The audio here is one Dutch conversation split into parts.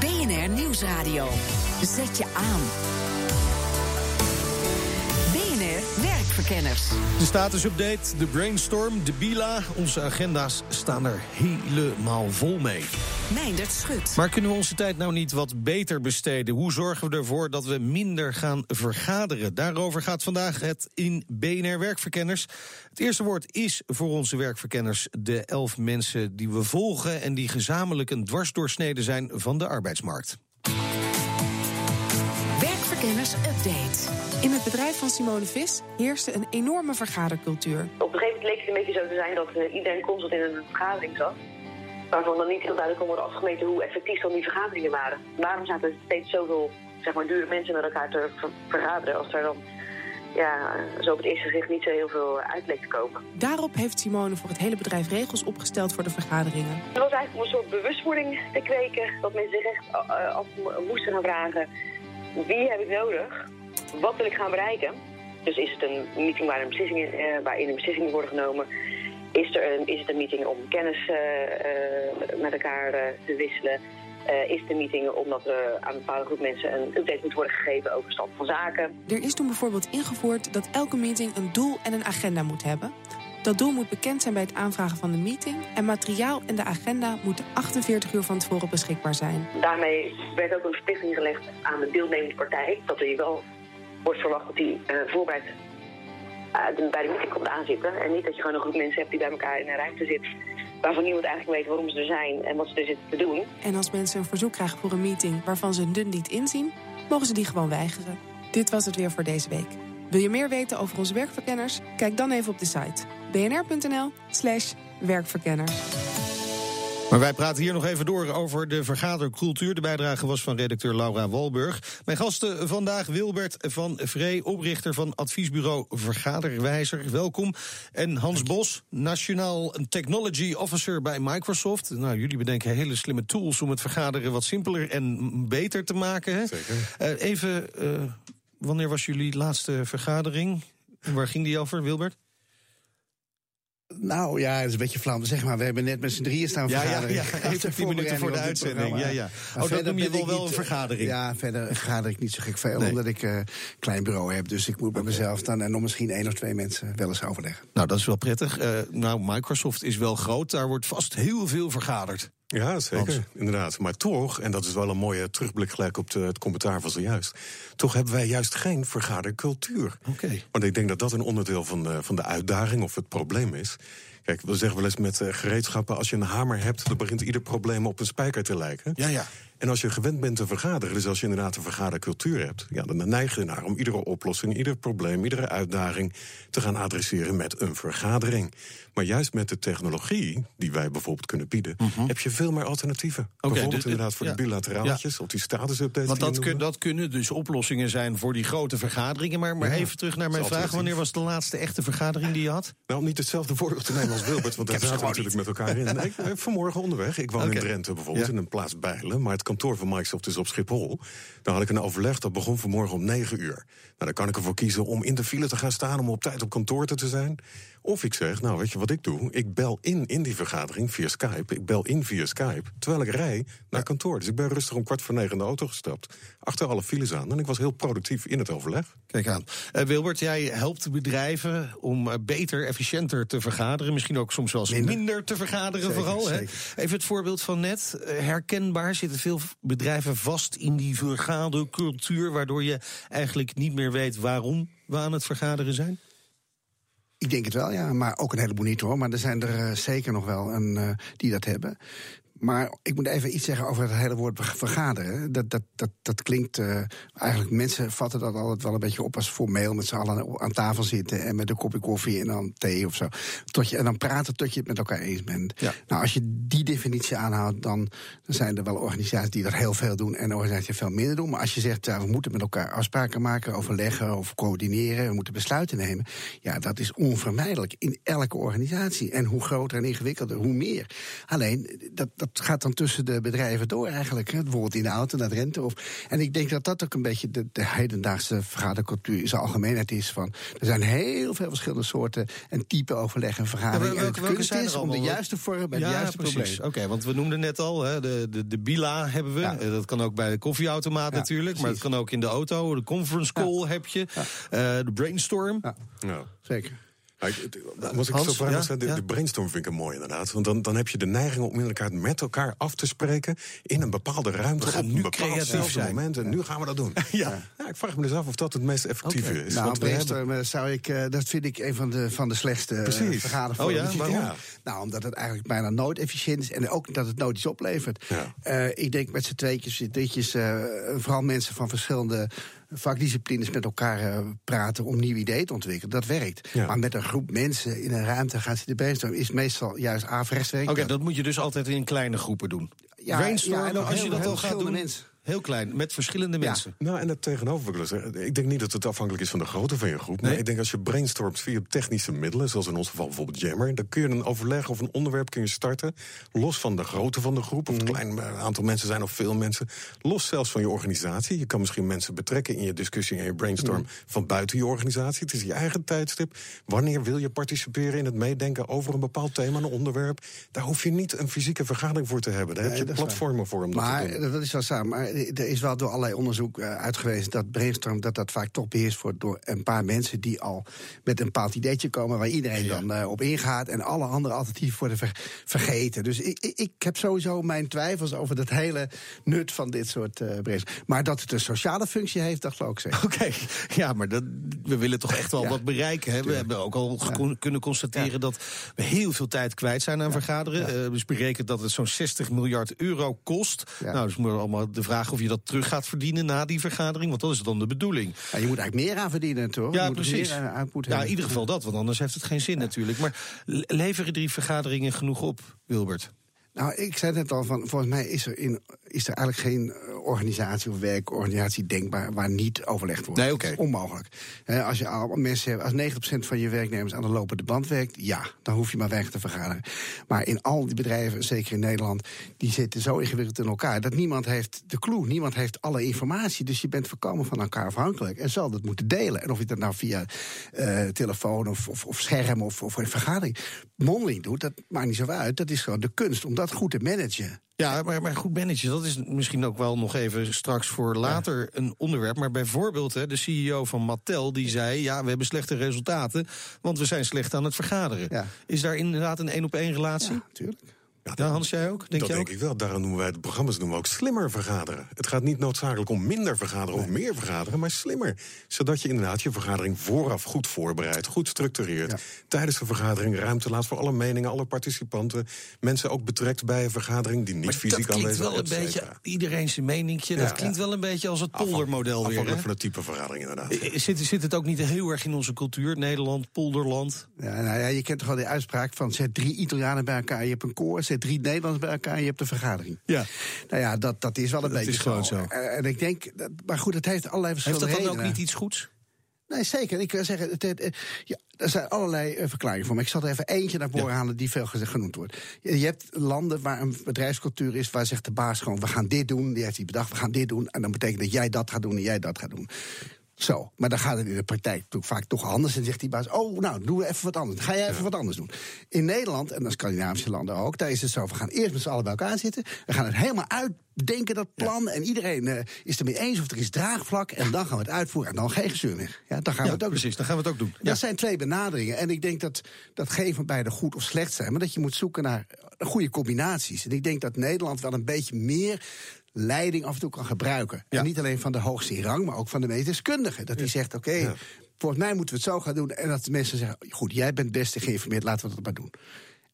BNR Nieuwsradio. Zet je aan. BNR Werkverkenners. De statusupdate, de brainstorm, de bila. Onze agenda's staan er helemaal vol mee. Meindert Schut. Maar kunnen we onze tijd nou niet wat beter besteden? Hoe zorgen we ervoor dat we minder gaan vergaderen? Daarover gaat vandaag het in BNR Werkverkenners. Het eerste woord is voor onze werkverkenners de elf mensen die we volgen... en die gezamenlijk een dwarsdoorsnede zijn van de arbeidsmarkt. Werkverkenners Update. In het bedrijf van Simone Vis heerste een enorme vergadercultuur. Op een gegeven moment leek het een beetje zo te zijn dat iedereen constant in een vergadering zat. Waarvan dan niet heel duidelijk kon worden afgemeten hoe effectief dan die vergaderingen waren. Waarom zaten er steeds zoveel zeg maar, dure mensen met elkaar te ver vergaderen als er dan ja, zo op het eerste gezicht niet zo heel veel uit leek te komen. Daarop heeft Simone voor het hele bedrijf regels opgesteld voor de vergaderingen. Het was eigenlijk om een soort bewustwording te kweken. Dat mensen zich echt uh, af moesten gaan vragen. Wie heb ik nodig? Wat wil ik gaan bereiken? Dus is het een meeting waar een beslissing in, uh, waarin een beslissing wordt genomen? Is, er een, is het een meeting om kennis uh, uh, met elkaar te wisselen? is de meeting omdat er aan een bepaalde groep mensen een update moet worden gegeven over stand van zaken? Er is toen bijvoorbeeld ingevoerd dat elke meeting een doel en een agenda moet hebben. Dat doel moet bekend zijn bij het aanvragen van de meeting en materiaal en de agenda moeten 48 uur van tevoren beschikbaar zijn. Daarmee werd ook een verplichting gelegd aan de deelnemende partij dat er wel wordt verwacht dat die uh, voorbereid uh, bij de meeting komt aanzitten. En niet dat je gewoon een groep mensen hebt die bij elkaar in een ruimte zit. Waarvan niemand eigenlijk weet waarom ze er zijn en wat ze er zitten te doen. En als mensen een verzoek krijgen voor een meeting waarvan ze een dun niet inzien, mogen ze die gewoon weigeren. Dit was het weer voor deze week. Wil je meer weten over onze werkverkenners? Kijk dan even op de site bnr.nl/slash werkverkenners. Maar wij praten hier nog even door over de vergadercultuur. De bijdrage was van redacteur Laura Walburg. Mijn gasten vandaag Wilbert van Vree, oprichter van adviesbureau Vergaderwijzer. Welkom. En Hans Bos, Nationaal Technology Officer bij Microsoft. Nou, jullie bedenken hele slimme tools om het vergaderen wat simpeler en beter te maken. Hè? Zeker. Uh, even, uh, wanneer was jullie laatste vergadering? Waar ging die over, Wilbert? Nou ja, het is een beetje flauw zeggen, maar we hebben net met z'n drieën staan ja, vergaderen. Ja, ja, even tien minuten voor de uitzending. Ja, ja. Oh, dat noem je wel wel een vergadering. Ja, verder vergader ik niet zo gek veel, nee. omdat ik een uh, klein bureau heb. Dus ik moet bij mezelf dan en nog misschien één of twee mensen wel eens overleggen. Nou, dat is wel prettig. Uh, nou, Microsoft is wel groot, daar wordt vast heel veel vergaderd. Ja, zeker, Hans. inderdaad. Maar toch, en dat is wel een mooie terugblik gelijk op de, het commentaar van zojuist... toch hebben wij juist geen vergadercultuur. Okay. Want ik denk dat dat een onderdeel van de, van de uitdaging of het probleem is. Kijk, we zeggen wel eens met uh, gereedschappen... als je een hamer hebt, dan begint ieder probleem op een spijker te lijken. Ja, ja. En als je gewend bent te vergaderen, dus als je inderdaad een vergadercultuur hebt... Ja, dan neig je ernaar om iedere oplossing, ieder probleem, iedere uitdaging... te gaan adresseren met een vergadering. Maar juist met de technologie die wij bijvoorbeeld kunnen bieden... Mm -hmm. heb je veel meer alternatieven. Okay, bijvoorbeeld dus, inderdaad voor ja, de bilateraaltjes ja. of die statusupdates. Want dat, kun, dat kunnen dus oplossingen zijn voor die grote vergaderingen. Maar, maar ja, even terug naar mijn vraag. Wanneer was de laatste echte vergadering die je had? Nou, om niet hetzelfde voorbeeld te nemen als Wilbert... want daar zaten we natuurlijk niet. met elkaar in. Nee, ik, vanmorgen onderweg. Ik woon okay. in Drenthe bijvoorbeeld, in een plaats Bijlen... maar het kantoor van Microsoft is op Schiphol. Dan had ik een overleg, dat begon vanmorgen om 9 uur. Nou, dan kan ik ervoor kiezen om in de file te gaan staan... om op tijd op kantoor te zijn. Of ik zeg, nou weet je wat ik doe? Ik bel in in die vergadering via Skype. Ik bel in via Skype, terwijl ik rij naar kantoor. Dus ik ben rustig om kwart voor negen in de auto gestapt. Achter alle files aan. En ik was heel productief in het overleg. Kijk aan. Uh, Wilbert, jij helpt bedrijven om uh, beter, efficiënter te vergaderen. Misschien ook soms wel eens minder, minder te vergaderen zeker, vooral. Zeker. Hè? Even het voorbeeld van net. Uh, herkenbaar zitten veel bedrijven vast in die vergadercultuur... waardoor je eigenlijk niet meer weet waarom we aan het vergaderen zijn? Ik denk het wel, ja. Maar ook een heleboel niet hoor. Maar er zijn er uh, zeker nog wel een, uh, die dat hebben. Maar ik moet even iets zeggen over het hele woord vergaderen. Dat, dat, dat, dat klinkt uh, eigenlijk, mensen vatten dat altijd wel een beetje op als formeel met z'n allen aan tafel zitten en met een kopje koffie en dan thee of zo. Tot je, en dan praten tot je het met elkaar eens bent. Ja. Nou, als je die definitie aanhoudt, dan, dan zijn er wel organisaties die dat heel veel doen en organisaties die veel minder doen. Maar als je zegt, ja, we moeten met elkaar afspraken maken, overleggen of coördineren, we moeten besluiten nemen. Ja, dat is onvermijdelijk in elke organisatie. En hoe groter en ingewikkelder, hoe meer. Alleen, dat, dat gaat dan tussen de bedrijven door eigenlijk. Hè? Bijvoorbeeld in de auto naar Drenthe. Of, en ik denk dat dat ook een beetje de, de hedendaagse vergadercultuur in zijn algemeenheid is. Van, er zijn heel veel verschillende soorten en type overleg en vergaderingen. Ja, welke, en het kunst zijn er is om de juiste vorm en ja, de juiste precies. probleem. Oké, want we noemden net al, hè, de, de, de Bila hebben we. Ja. Eh, Dat kan ook bij de koffieautomaat Ja, natuurlijk. Maar het kan ook in de auto. De conference call heb je. Eh, de brainstorm. Ja. Ja. Zeker. Ja, Was ik Hans, zo vragen, ja, de, ja. de brainstorm vind ik een mooi inderdaad. Want dan, dan heb je de neiging om inderdaad met elkaar af te spreken... in een bepaalde ruimte, op een nu bepaald moment. En nu gaan we dat doen. Ja. ik vraag me dus af of dat het meest effectieve is. Nou, Want hebben- brainstorm eh, zou ik, eh, dat vind ik een van de, van de slechtste eh, Precies. vergadervormen. Oh ja, waarom? Ja. Nou, omdat het eigenlijk bijna nooit efficiënt is en ook dat het nooit iets oplevert. Ja. Ik denk met z'n tweetjes, ditjes, eh, vooral mensen van verschillende vakdisciplines met elkaar eh, praten om nieuwe ideeën te ontwikkelen. Dat werkt. Ja. Maar met een groep mensen in een ruimte gaan zitten brainstormen is meestal juist averechts. Oké, dat moet je dus altijd in kleine groepen doen. Ja, en als je dat al gaat doen, mensen. Heel klein, met verschillende mensen. Nou, en het tegenovergestelde. Ik denk niet dat het afhankelijk is van de grootte van je groep. Maar Nee. ik denk als je brainstormt via technische middelen, zoals in ons geval bijvoorbeeld Jammer, dan kun je een overleg of een onderwerp kun je starten, los van de grootte van de groep, of het Mhm. klein eh, aantal mensen zijn of veel mensen, los zelfs van je organisatie. Je kan misschien mensen betrekken in je discussie en je brainstorm Mhm. van buiten je organisatie. Het is je eigen tijdstip. Wanneer wil je participeren in het meedenken over een bepaald thema, een onderwerp? Daar hoef je niet een fysieke vergadering voor te hebben. Daar Nee, heb je dat platformen voor om dat Maar te doen. dat is wel samen. Er is wel door allerlei onderzoek eh, uitgewezen dat brainstorm dat dat vaak toch beheerst wordt door een paar mensen die al met een bepaald ideetje komen waar iedereen dan eh, op ingaat en alle andere alternatieven worden ver- vergeten. Dus ik, ik, ik heb sowieso mijn twijfels over dat hele nut van dit soort eh brainstorm. Maar dat het een sociale functie heeft, dat geloof ik zeker. Oké, ja, maar dat, we willen toch echt wel Ja, wat bereiken. Hè? We hebben ook al kunnen constateren dat we heel veel tijd kwijt zijn aan vergaderen. Eh, dus berekend dat het zo'n 60 miljard euro kost. Nou, dus moet allemaal de vraag of je dat terug gaat verdienen na die vergadering. Want dat is dan de bedoeling. Ja, je moet eigenlijk meer aan verdienen, toch? Ja, je moet precies. Meer eh, Ja, in ieder geval dat, want anders heeft het geen zin natuurlijk. Maar le- leveren die vergaderingen genoeg op, Wilbert? Nou, ik zei net al, van, volgens mij is er, in, is er eigenlijk geen eh, organisatie of werkorganisatie denkbaar waar niet overlegd wordt. Nee, oké. Dat is onmogelijk. Als je al mensen hebt, als 90% van je werknemers aan de lopende band werkt, ja, dan hoef je maar weinig te vergaderen. Maar in al die bedrijven, zeker in Nederland, die zitten zo ingewikkeld in elkaar dat niemand heeft de clue, niemand heeft alle informatie. Dus je bent voorkomen van elkaar afhankelijk en zal dat moeten delen. En of je dat nou via eh, telefoon of, of, of scherm of, of een vergadering mondeling doet, dat maakt niet zo uit. Dat is gewoon de kunst om dat goed te managen. Ja, maar, maar goed managen, dat is misschien ook wel nog even straks voor later een onderwerp. Maar bijvoorbeeld hè, de CEO van Mattel, die zei... ja, we hebben slechte resultaten, want we zijn slecht aan het vergaderen. Ja. Is daar inderdaad een één-op-één relatie? Ja, natuurlijk. Ja, Hans, jij ook? Denk dat je denk ook? ik wel. Daarom noemen wij de programma's noemen we ook slimmer vergaderen. Het gaat niet noodzakelijk om minder vergaderen of meer vergaderen, maar slimmer. Zodat je inderdaad je vergadering vooraf goed voorbereidt, goed structureert. Ja. Tijdens de vergadering ruimte laat voor alle meningen, alle participanten. Mensen ook betrekt bij een vergadering die niet Maar fysiek dat klinkt aanwezig wel een beetje, iedereen zijn meninkje. Ja. dat klinkt wel een beetje als het poldermodel weer. Afhankelijk van het type vergadering inderdaad. Zit, zit het ook niet heel erg in onze cultuur? Nederland, polderland? Ja, nou ja, je kent toch wel die uitspraak van zet drie Italianen bij elkaar, je hebt een koor, zet drie Nederlanders bij elkaar, je hebt een vergadering. Ja. Nou ja, dat, dat is wel een Dat beetje is gewoon zo. Eh, En ik denk, maar goed, het heeft allerlei Heeft verschillende dat dan ook niet iets goeds? Nee, zeker. Ik wil zeggen, het, het, ja, er zijn allerlei eh, verklaringen voor. Maar ik zal er even eentje naar voren halen die veel genoemd wordt. Je, je hebt landen waar een bedrijfscultuur is, waar zegt de baas gewoon: we gaan dit doen. Die heeft hij bedacht, we gaan dit doen. En dan betekent dat jij dat gaat doen en jij dat gaat doen. Zo, maar dan gaat het in de praktijk vaak toch anders. En zegt die baas, oh, nou, doen we even wat anders. Ga jij even wat anders doen. In Nederland, en de Scandinavische landen ook, daar is het zo... we gaan eerst met z'n allen bij elkaar zitten. We gaan het helemaal uitdenken, dat plan. En iedereen eh, is het ermee eens of er is draagvlak. En dan gaan we het uitvoeren en dan geen gezeur meer. Ja, dan gaan we het ook doen. precies. Dan gaan we het ook doen. Dat zijn twee benaderingen. En ik denk dat, dat geen van beide goed of slecht zijn. Maar dat je moet zoeken naar goede combinaties. En ik denk dat Nederland wel een beetje meer leiding af en toe kan gebruiken. Ja. En niet alleen van de hoogste rang, maar ook van de meest deskundige. Dat die zegt, oké, volgens mij moeten we het zo gaan doen. En dat de mensen zeggen, goed, jij bent het beste geïnformeerd, laten we dat maar doen.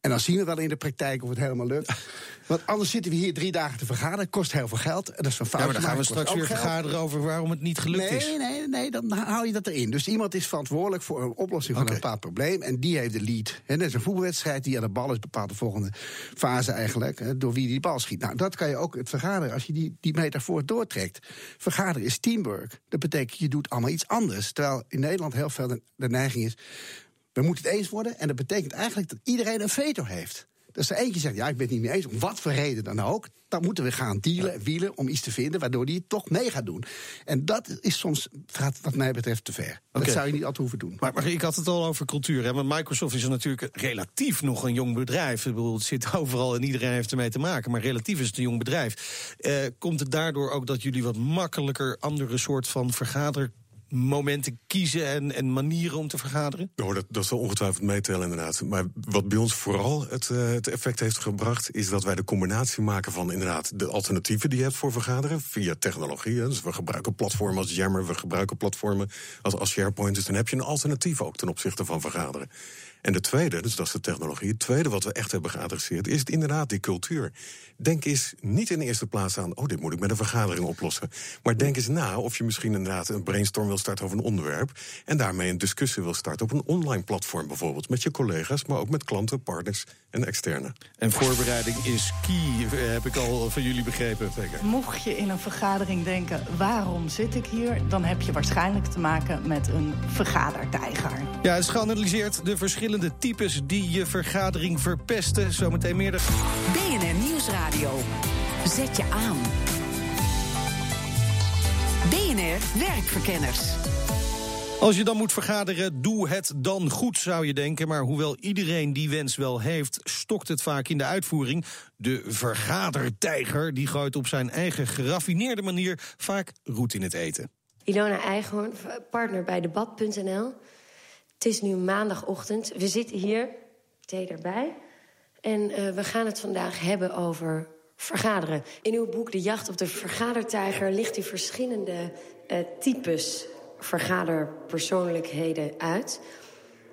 En dan zien we wel in de praktijk of het helemaal lukt. Want anders zitten we hier drie dagen te vergaderen. Kost heel veel geld. En dat is van Ja, fouten maar dan gaan we straks weer geld. vergaderen over waarom het niet gelukt nee, is. Nee, nee, dan hou je dat erin. Dus iemand is verantwoordelijk voor een oplossing van een bepaald probleem. En die heeft de lead. En dat is een voetbalwedstrijd die aan de bal is, bepaalt de volgende fase eigenlijk. Door wie die bal schiet. Nou, dat kan je ook het vergaderen, als je die, die metafoor doortrekt. Vergaderen is teamwork. Dat betekent, je doet allemaal iets anders. Terwijl in Nederland heel veel de, de neiging is. We moeten het eens worden. En dat betekent eigenlijk dat iedereen een veto heeft. Dus er eentje zegt, ja, ik ben het niet mee eens, om wat voor reden dan ook. Dan moeten we gaan dealen en wielen om iets te vinden waardoor die het toch mee gaat doen. En dat is soms, gaat wat mij betreft, te ver. Dat zou je niet altijd hoeven doen. Maar, maar, ik had het al over cultuur. Hè? Want Microsoft is natuurlijk relatief nog een jong bedrijf. Ik bedoel, het zit overal en iedereen heeft ermee te maken. Maar relatief is het een jong bedrijf. Eh, komt het daardoor ook dat jullie wat makkelijker andere soort van vergader momenten kiezen en, en manieren om te vergaderen? Dat, dat zal ongetwijfeld meetellen, inderdaad. Maar wat bij ons vooral het, uh, het effect heeft gebracht, is dat wij de combinatie maken van inderdaad de alternatieven die je hebt voor vergaderen via technologie. Dus we gebruiken platformen als Jammer, we gebruiken platformen als, als SharePoint. Dus dan heb je een alternatief ook ten opzichte van vergaderen. En de tweede, dus dat is de technologie. Het tweede wat we echt hebben geadresseerd, is het inderdaad die cultuur. Denk eens niet in de eerste plaats aan, oh, dit moet ik met een vergadering oplossen. Maar denk eens na of je misschien inderdaad een brainstorm wil starten over een onderwerp. En daarmee een discussie wil starten op een online platform bijvoorbeeld. Met je collega's, maar ook met klanten, partners en externe. En voorbereiding is key, heb ik al van jullie begrepen. Zeker. Mocht je in een vergadering denken, waarom zit ik hier? Dan heb je waarschijnlijk te maken met een vergadertijger. Ja, het is geanalyseerd de verschillende types die je vergadering verpesten. Zometeen meer. De... BNR Nieuwsradio. Zet je aan. BNR Werkverkenners. Als je dan moet vergaderen, doe het dan goed, zou je denken. Maar hoewel iedereen die wens wel heeft, stokt het vaak in de uitvoering. De vergadertijger die gooit op zijn eigen geraffineerde manier vaak roet in het eten. Ilona Eichhoorn, partner bij debat.nl. Het is nu maandagochtend. We zitten hier, thee erbij. En uh, we gaan het vandaag hebben over vergaderen. In uw boek De Jacht op de Vergadertijger ligt u verschillende uh, types vergaderpersoonlijkheden uit.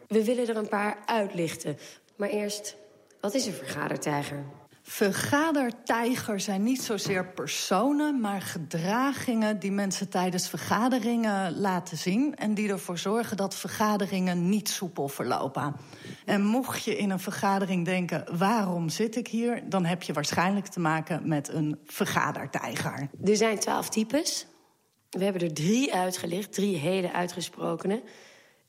We willen er een paar uitlichten. Maar eerst, wat is een vergadertijger? Vergadertijgers zijn niet zozeer personen, maar gedragingen die mensen tijdens vergaderingen laten zien en die ervoor zorgen dat vergaderingen niet soepel verlopen. En mocht je in een vergadering denken: waarom zit ik hier? dan heb je waarschijnlijk te maken met een vergadertijger. Er zijn twaalf types. We hebben er drie uitgelicht, drie hele uitgesprokene.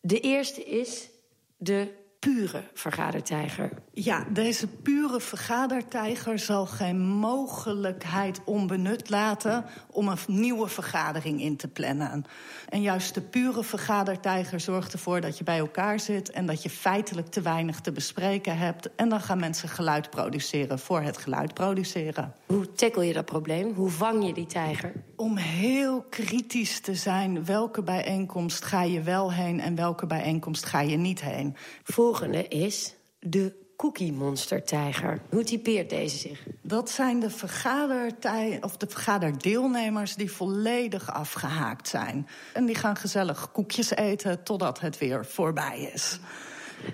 De eerste is de pure vergadertijger. Ja, deze pure vergadertijger zal geen mogelijkheid onbenut laten om een nieuwe vergadering in te plannen. En juist de pure vergadertijger zorgt ervoor dat je bij elkaar zit en dat je feitelijk te weinig te bespreken hebt. En dan gaan mensen geluid produceren voor het geluid produceren. Hoe tackle je dat probleem? Hoe vang je die tijger? Om heel kritisch te zijn, welke bijeenkomst ga je wel heen en welke bijeenkomst ga je niet heen. Volgende is de Cookie Monster Tijger. Hoe typeert deze zich? Dat zijn de, vergadertij of de vergaderdeelnemers die volledig afgehaakt zijn. En die gaan gezellig koekjes eten totdat het weer voorbij is.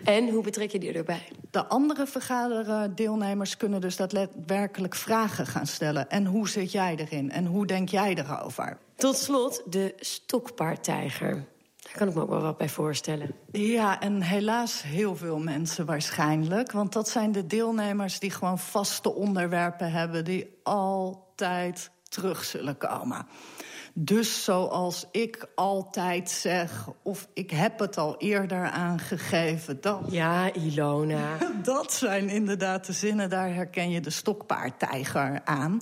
En hoe betrek je die erbij? De andere vergaderdeelnemers kunnen dus daadwerkelijk vragen gaan stellen. En hoe zit jij erin? En hoe denk jij erover? Tot slot de stokpaardtijger. Daar kan ik me ook wel wat bij voorstellen. Ja, en helaas heel veel mensen waarschijnlijk. Want dat zijn de deelnemers die gewoon vaste onderwerpen hebben... die altijd terug zullen komen. Dus zoals ik altijd zeg, of ik heb het al eerder aangegeven... Dat, ja, Ilona. Dat zijn inderdaad de zinnen, daar herken je de stokpaardtijger aan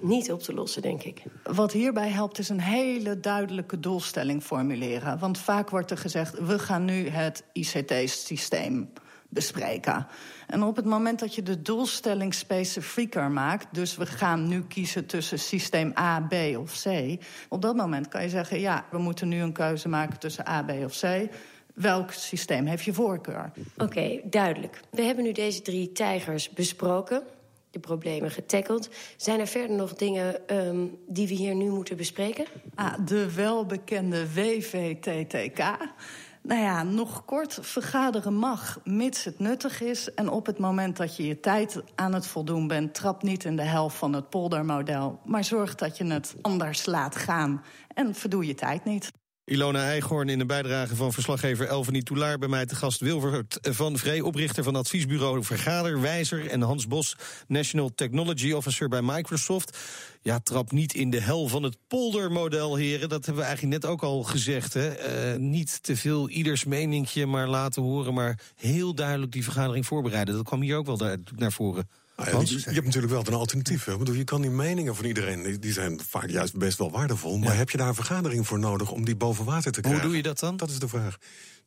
niet op te lossen, denk ik. Wat hierbij helpt is een hele duidelijke doelstelling formuleren. Want vaak wordt er gezegd, we gaan nu het ICT-systeem bespreken. En op het moment dat je de doelstelling specifieker maakt... dus we gaan nu kiezen tussen systeem A, B of C... op dat moment kan je zeggen, ja, we moeten nu een keuze maken tussen A, B of C... Welk systeem heeft je voorkeur? Oké, duidelijk. We hebben nu deze drie tijgers besproken de problemen getackeld. Zijn er verder nog dingen um, die we hier nu moeten bespreken? Ah, de welbekende WVTTK. Nou ja, nog kort, vergaderen mag, mits het nuttig is. En op het moment dat je je tijd aan het voldoen bent... trap niet in de helft van het poldermodel... maar zorg dat je het anders laat gaan en verdoe je tijd niet. Ilona Eichhorn in een bijdrage van verslaggever Elvenie Toulaar... bij mij te gast Wilvert van Vree, oprichter van adviesbureau Vergaderwijzer... en Hans Bos, National Technology Officer bij Microsoft. Ja, trap niet in de hel van het poldermodel, heren. Dat hebben we eigenlijk net ook al gezegd. Hè? Uh, niet te veel ieders meningje maar laten horen... maar heel duidelijk die vergadering voorbereiden. Dat kwam hier ook wel naar voren. Ah ja, je, je, hebt natuurlijk wel een alternatief. Hè? Bedoel, je kan die meningen van iedereen, die zijn vaak juist best wel waardevol. Maar heb je daar een vergadering voor nodig om die boven water te krijgen? Hoe doe je dat dan? Dat is de vraag.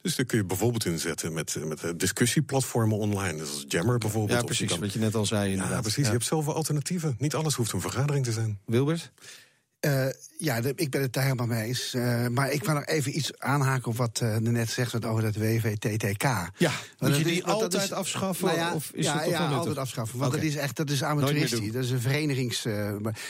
Dus daar kun je bijvoorbeeld inzetten met, met discussieplatformen online. Dus als Jammer bijvoorbeeld. Ja, precies, wat je net al zei. Inderdaad. Ja, precies. Je hebt zoveel alternatieven. Niet alles hoeft een vergadering te zijn. Wilbert? Uh, ja, ik ben het daar helemaal mee eens. Uh, maar ik wil nog even iets aanhaken op wat uh, net zegt over dat WVTTK. Ja, moet je die is, altijd is, afschaffen? Nou ja, of is ja, het toch ja altijd afschaffen. Want okay. dat is echt dat is amateuristisch. Dat is een verenigings...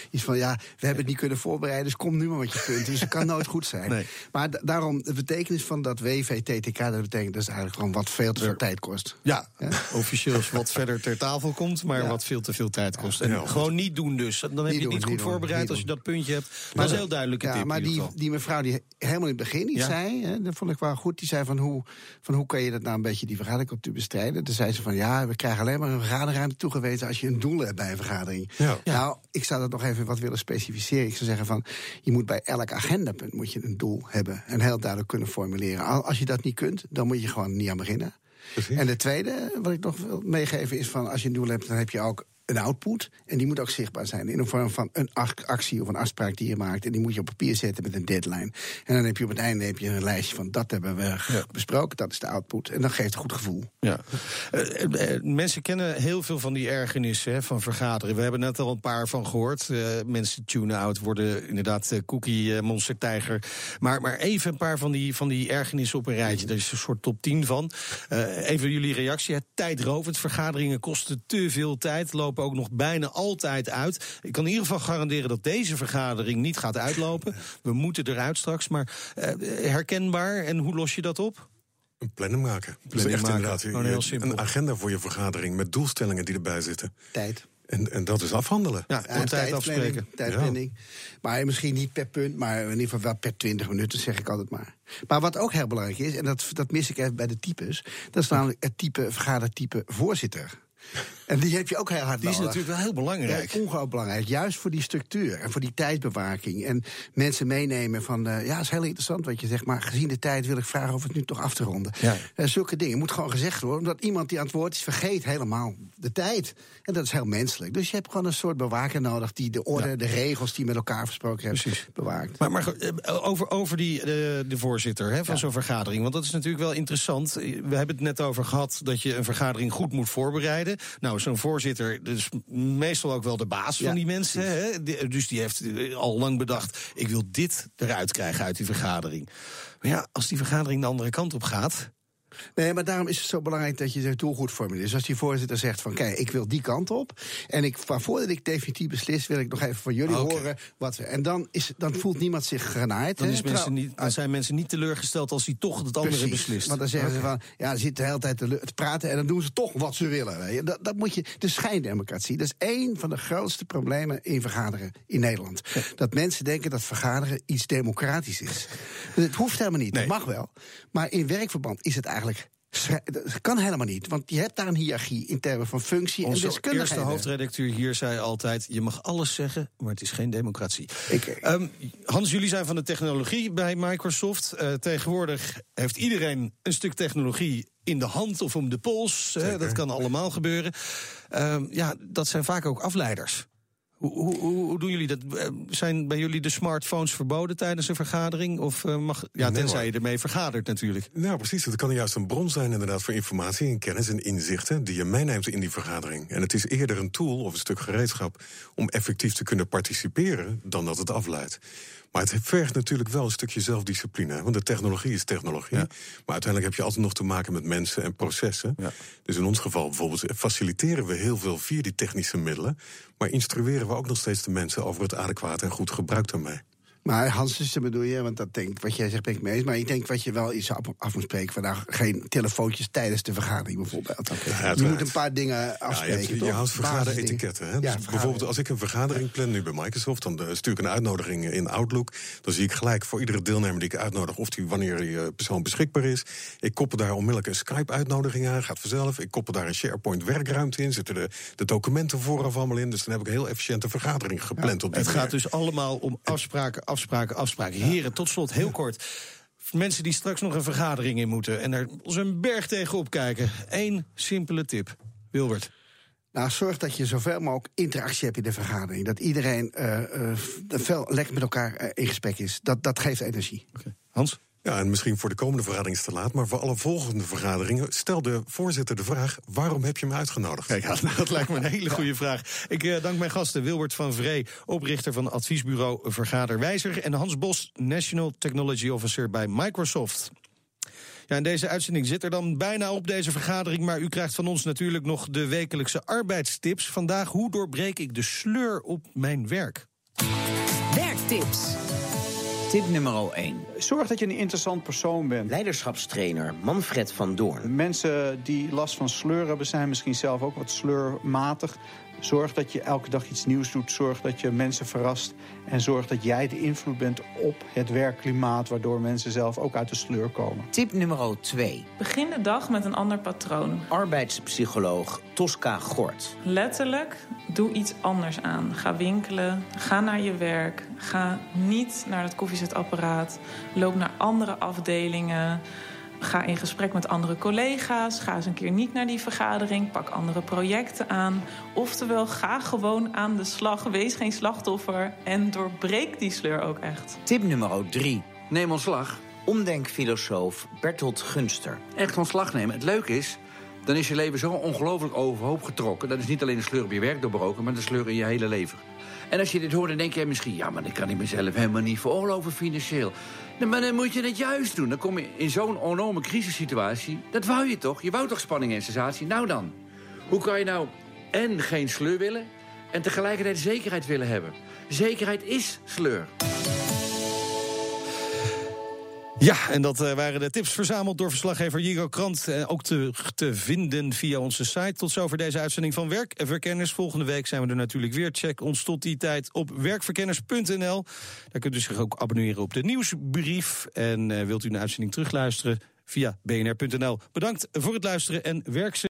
iets van, ja, we hebben het niet kunnen voorbereiden... dus kom nu maar met je punten. Dus het kan nooit goed zijn. Nee. Maar daarom, de betekenis van dat WVTTK... dat betekent dus eigenlijk gewoon wat veel te veel tijd kost. Ja, ja? officieel is wat verder ter tafel komt... maar wat veel te veel tijd kost. En gewoon niet doen dus. Dan heb je het niet goed voorbereid als je dat puntje hebt. Maar dat is heel ja, Maar die, die mevrouw die helemaal in het begin iets zei, hè, dat vond ik wel goed. Die zei van hoe, van hoe kan je dat nou een beetje die vergadercultuur bestrijden? Toen zei ze van ja, we krijgen alleen maar een vergaderruimte toegewezen als je een doel hebt bij een vergadering. Ja. Nou, ik zou dat nog even wat willen specificeren. Ik zou zeggen van je moet bij elk agendapunt moet je een doel hebben en heel duidelijk kunnen formuleren. Als je dat niet kunt, dan moet je gewoon niet aan beginnen. Precies. En de tweede, wat ik nog wil meegeven, is van als je een doel hebt, dan heb je ook een output. En die moet ook zichtbaar zijn in de vorm van een actie of een afspraak die je maakt. En die moet je op papier zetten met een deadline. En dan heb je op het einde heb je een lijstje van dat hebben we besproken, dat is de output. En dat geeft een goed gevoel. Ja. Uh, mensen kennen heel veel van die ergernissen van vergaderen. We hebben net al een paar van gehoord. Uh, mensen tunen out, worden inderdaad cookie monster tijger. Maar, maar even een paar van die, van die ergernissen op een rijtje. Er is een soort top 10 van. even jullie reactie. Tijdrovend. Vergaderingen kosten te veel tijd. Lopen ook nog bijna altijd uit. Ik kan in ieder geval garanderen dat deze vergadering niet gaat uitlopen. We moeten eruit straks, maar uh, herkenbaar. En hoe los je dat op? Een planning maken. Dus echt maken. inderdaad heel simpel. een agenda voor je vergadering met doelstellingen die erbij zitten. Tijd. En, en dat is afhandelen. Ja, en tijd afspreken. Tijdplanning. Maar misschien niet per punt, maar in ieder geval wel per 20 minuten, zeg ik altijd maar. Maar wat ook heel belangrijk is, en dat, dat mis ik even bij de types, dat is namelijk het type vergadertype voorzitter. En die heb je ook heel hard Die is natuurlijk wel heel belangrijk. Ja, ongehoord belangrijk. Juist voor die structuur en voor die tijdbewaking. En mensen meenemen van, uh, ja, is heel interessant wat je zegt... maar gezien de tijd wil ik vragen of het nu toch af te ronden. Ja. Uh, zulke dingen moet gewoon gezegd worden. Omdat iemand die aan het woord is, vergeet helemaal de tijd. En dat is heel menselijk. Dus je hebt gewoon een soort bewaker nodig... die de orde, ja. de regels die met elkaar besproken hebben, Precies. bewaakt. Maar, maar eh, over, over die, de, de voorzitter hè, van zo'n vergadering. Want dat is natuurlijk wel interessant. We hebben het net over gehad dat je een vergadering goed moet voorbereiden. Nou, zo'n voorzitter dus meestal ook wel de baas van die mensen. Hè? Dus die heeft eh, al lang bedacht, ik wil dit eruit krijgen uit die vergadering. Maar ja, als die vergadering de andere kant op gaat... Nee, maar daarom is het zo belangrijk dat je het doel goed formuleert. Dus als die voorzitter zegt van kijk, ik wil die kant op. En ik, voordat ik definitief beslis, wil ik nog even van jullie horen wat we. En dan, is, dan voelt niemand zich genaaid. Dan, is mensen niet, dan zijn mensen niet teleurgesteld als hij toch het andere Precies, beslist. Want dan zeggen ze van ja, ze zitten de hele tijd te, te, praten en dan doen ze toch wat ze willen. Dat, dat moet je. De schijndemocratie. Dat is één van de grootste problemen in vergaderen in Nederland. Dat mensen denken dat vergaderen iets democratisch is. Het hoeft helemaal niet. Nee. Dat mag wel. Maar in werkverband is het eigenlijk dat kan helemaal niet, want je hebt daar een hiërarchie in termen van functie Onze en deskundigheid. De eerste hoofdredacteur hier zei altijd: je mag alles zeggen, maar het is geen democratie. Um, Hans, jullie zijn van de technologie bij Microsoft. Uh, tegenwoordig heeft iedereen een stuk technologie in de hand of om de pols. Hè, dat kan allemaal gebeuren. Um, ja, dat zijn vaak ook afleiders. Hoe, hoe, hoe, doen jullie dat? Eh, zijn bij jullie de smartphones verboden tijdens een vergadering? Of uh, mag, ja, nee, tenzij je ermee vergadert natuurlijk. Nou, precies. Het kan juist een bron zijn inderdaad voor informatie en kennis en inzichten die je meeneemt in die vergadering. En het is eerder een tool of een stuk gereedschap om effectief te kunnen participeren dan dat het afleidt. Maar het vergt natuurlijk wel een stukje zelfdiscipline. Want de technologie is technologie. Maar uiteindelijk heb je altijd nog te maken met mensen en processen. Ja. Dus in ons geval bijvoorbeeld faciliteren we heel veel via die technische middelen. Maar instrueren we ook nog steeds de mensen over het adequate en goed gebruik daarmee. Maar Hans, dus bedoel je, want dat denk wat jij zegt ben ik mee eens. Maar ik denk wat je wel iets af moet spreken vandaag. Geen telefoontjes tijdens de vergadering bijvoorbeeld. je moet een paar dingen afspreken. Ja, je, je houdt vergaderetiketten. Hè? Dus bijvoorbeeld als ik een vergadering plan nu bij Microsoft, dan eh, stuur ik een uitnodiging in Outlook. Dan zie ik gelijk voor iedere deelnemer die ik uitnodig, of die wanneer die persoon beschikbaar is. Ik koppel daar onmiddellijk een Skype-uitnodiging aan, gaat vanzelf. Ik koppel daar een SharePoint werkruimte in, zitten de, de documenten vooraf allemaal in. Dus dan heb ik een heel efficiënte vergadering gepland op Het gaat dus allemaal om afspraken, afspraken, afspraken. Heren, tot slot, heel kort. Mensen die straks nog een vergadering in moeten en er als een berg tegenop kijken. Eén simpele tip. Wilbert. Nou, zorg dat je zoveel mogelijk interactie hebt in de vergadering. Dat iedereen uh, veel lekker met elkaar uh, in gesprek is. Dat, dat geeft energie. Okay. Hans? Ja, en misschien voor de komende vergadering is te laat, maar voor alle volgende vergaderingen stel de voorzitter de vraag: waarom heb je me uitgenodigd? Kijk, dat lijkt me een hele goede vraag. Ik uh, dank mijn gasten Wilbert van Vree, oprichter van adviesbureau Vergaderwijzer, en Hans Bos, National Technology Officer bij Microsoft. Ja, en deze uitzending zit er dan bijna op deze vergadering. Maar u krijgt van ons natuurlijk nog de wekelijkse arbeidstips. Vandaag, hoe doorbreek ik de sleur op mijn werk? Werktips. Tip nummer 1. Zorg dat je een interessant persoon bent. Leiderschapstrainer Manfred van Doorn. Mensen die last van sleur hebben, zijn misschien zelf ook wat sleurmatig. Zorg dat je elke dag iets nieuws doet. Zorg dat je mensen verrast. En zorg dat jij de invloed bent op het werkklimaat... waardoor mensen zelf ook uit de sleur komen. Tip nummer 2. Begin de dag met een ander patroon. Arbeidspsycholoog Tosca Gort. Letterlijk, doe iets anders aan. Ga winkelen, ga naar je werk. Ga niet naar het koffiezetapparaat. Loop naar andere afdelingen... Ga in gesprek met andere collega's. Ga eens een keer niet naar die vergadering. Pak andere projecten aan. Oftewel, ga gewoon aan de slag. Wees geen slachtoffer. En doorbreek die sleur ook echt. Tip nummer 3. Neem ontslag. Omdenkfilosoof Bertolt Gunster. Echt ontslag nemen. Het leuke is, dan is je leven zo ongelooflijk overhoop getrokken. Dat is niet alleen de sleur op je werk doorbroken, maar de sleur in je hele leven. En als je dit hoort, dan denk je misschien... ja, maar dan kan ik mezelf helemaal niet veroorloven financieel. maar dan moet je het juist doen. Dan kom je in zo'n enorme crisissituatie. Dat wou je toch? Je wou toch spanning en sensatie? Nou dan. Hoe kan je nou en geen sleur willen... en tegelijkertijd zekerheid willen hebben? Zekerheid is sleur. Ja, en dat uh, waren de tips verzameld door verslaggever Jigo Krant. Uh, ook te, te vinden via onze site. Tot zover deze uitzending van Werkverkenners. Volgende week zijn we er natuurlijk weer. Check ons tot die tijd op werkverkenners.nl. Daar kunt u zich ook abonneren op de nieuwsbrief. En uh, wilt u een uitzending terugluisteren via bnr.nl. Bedankt voor het luisteren en werk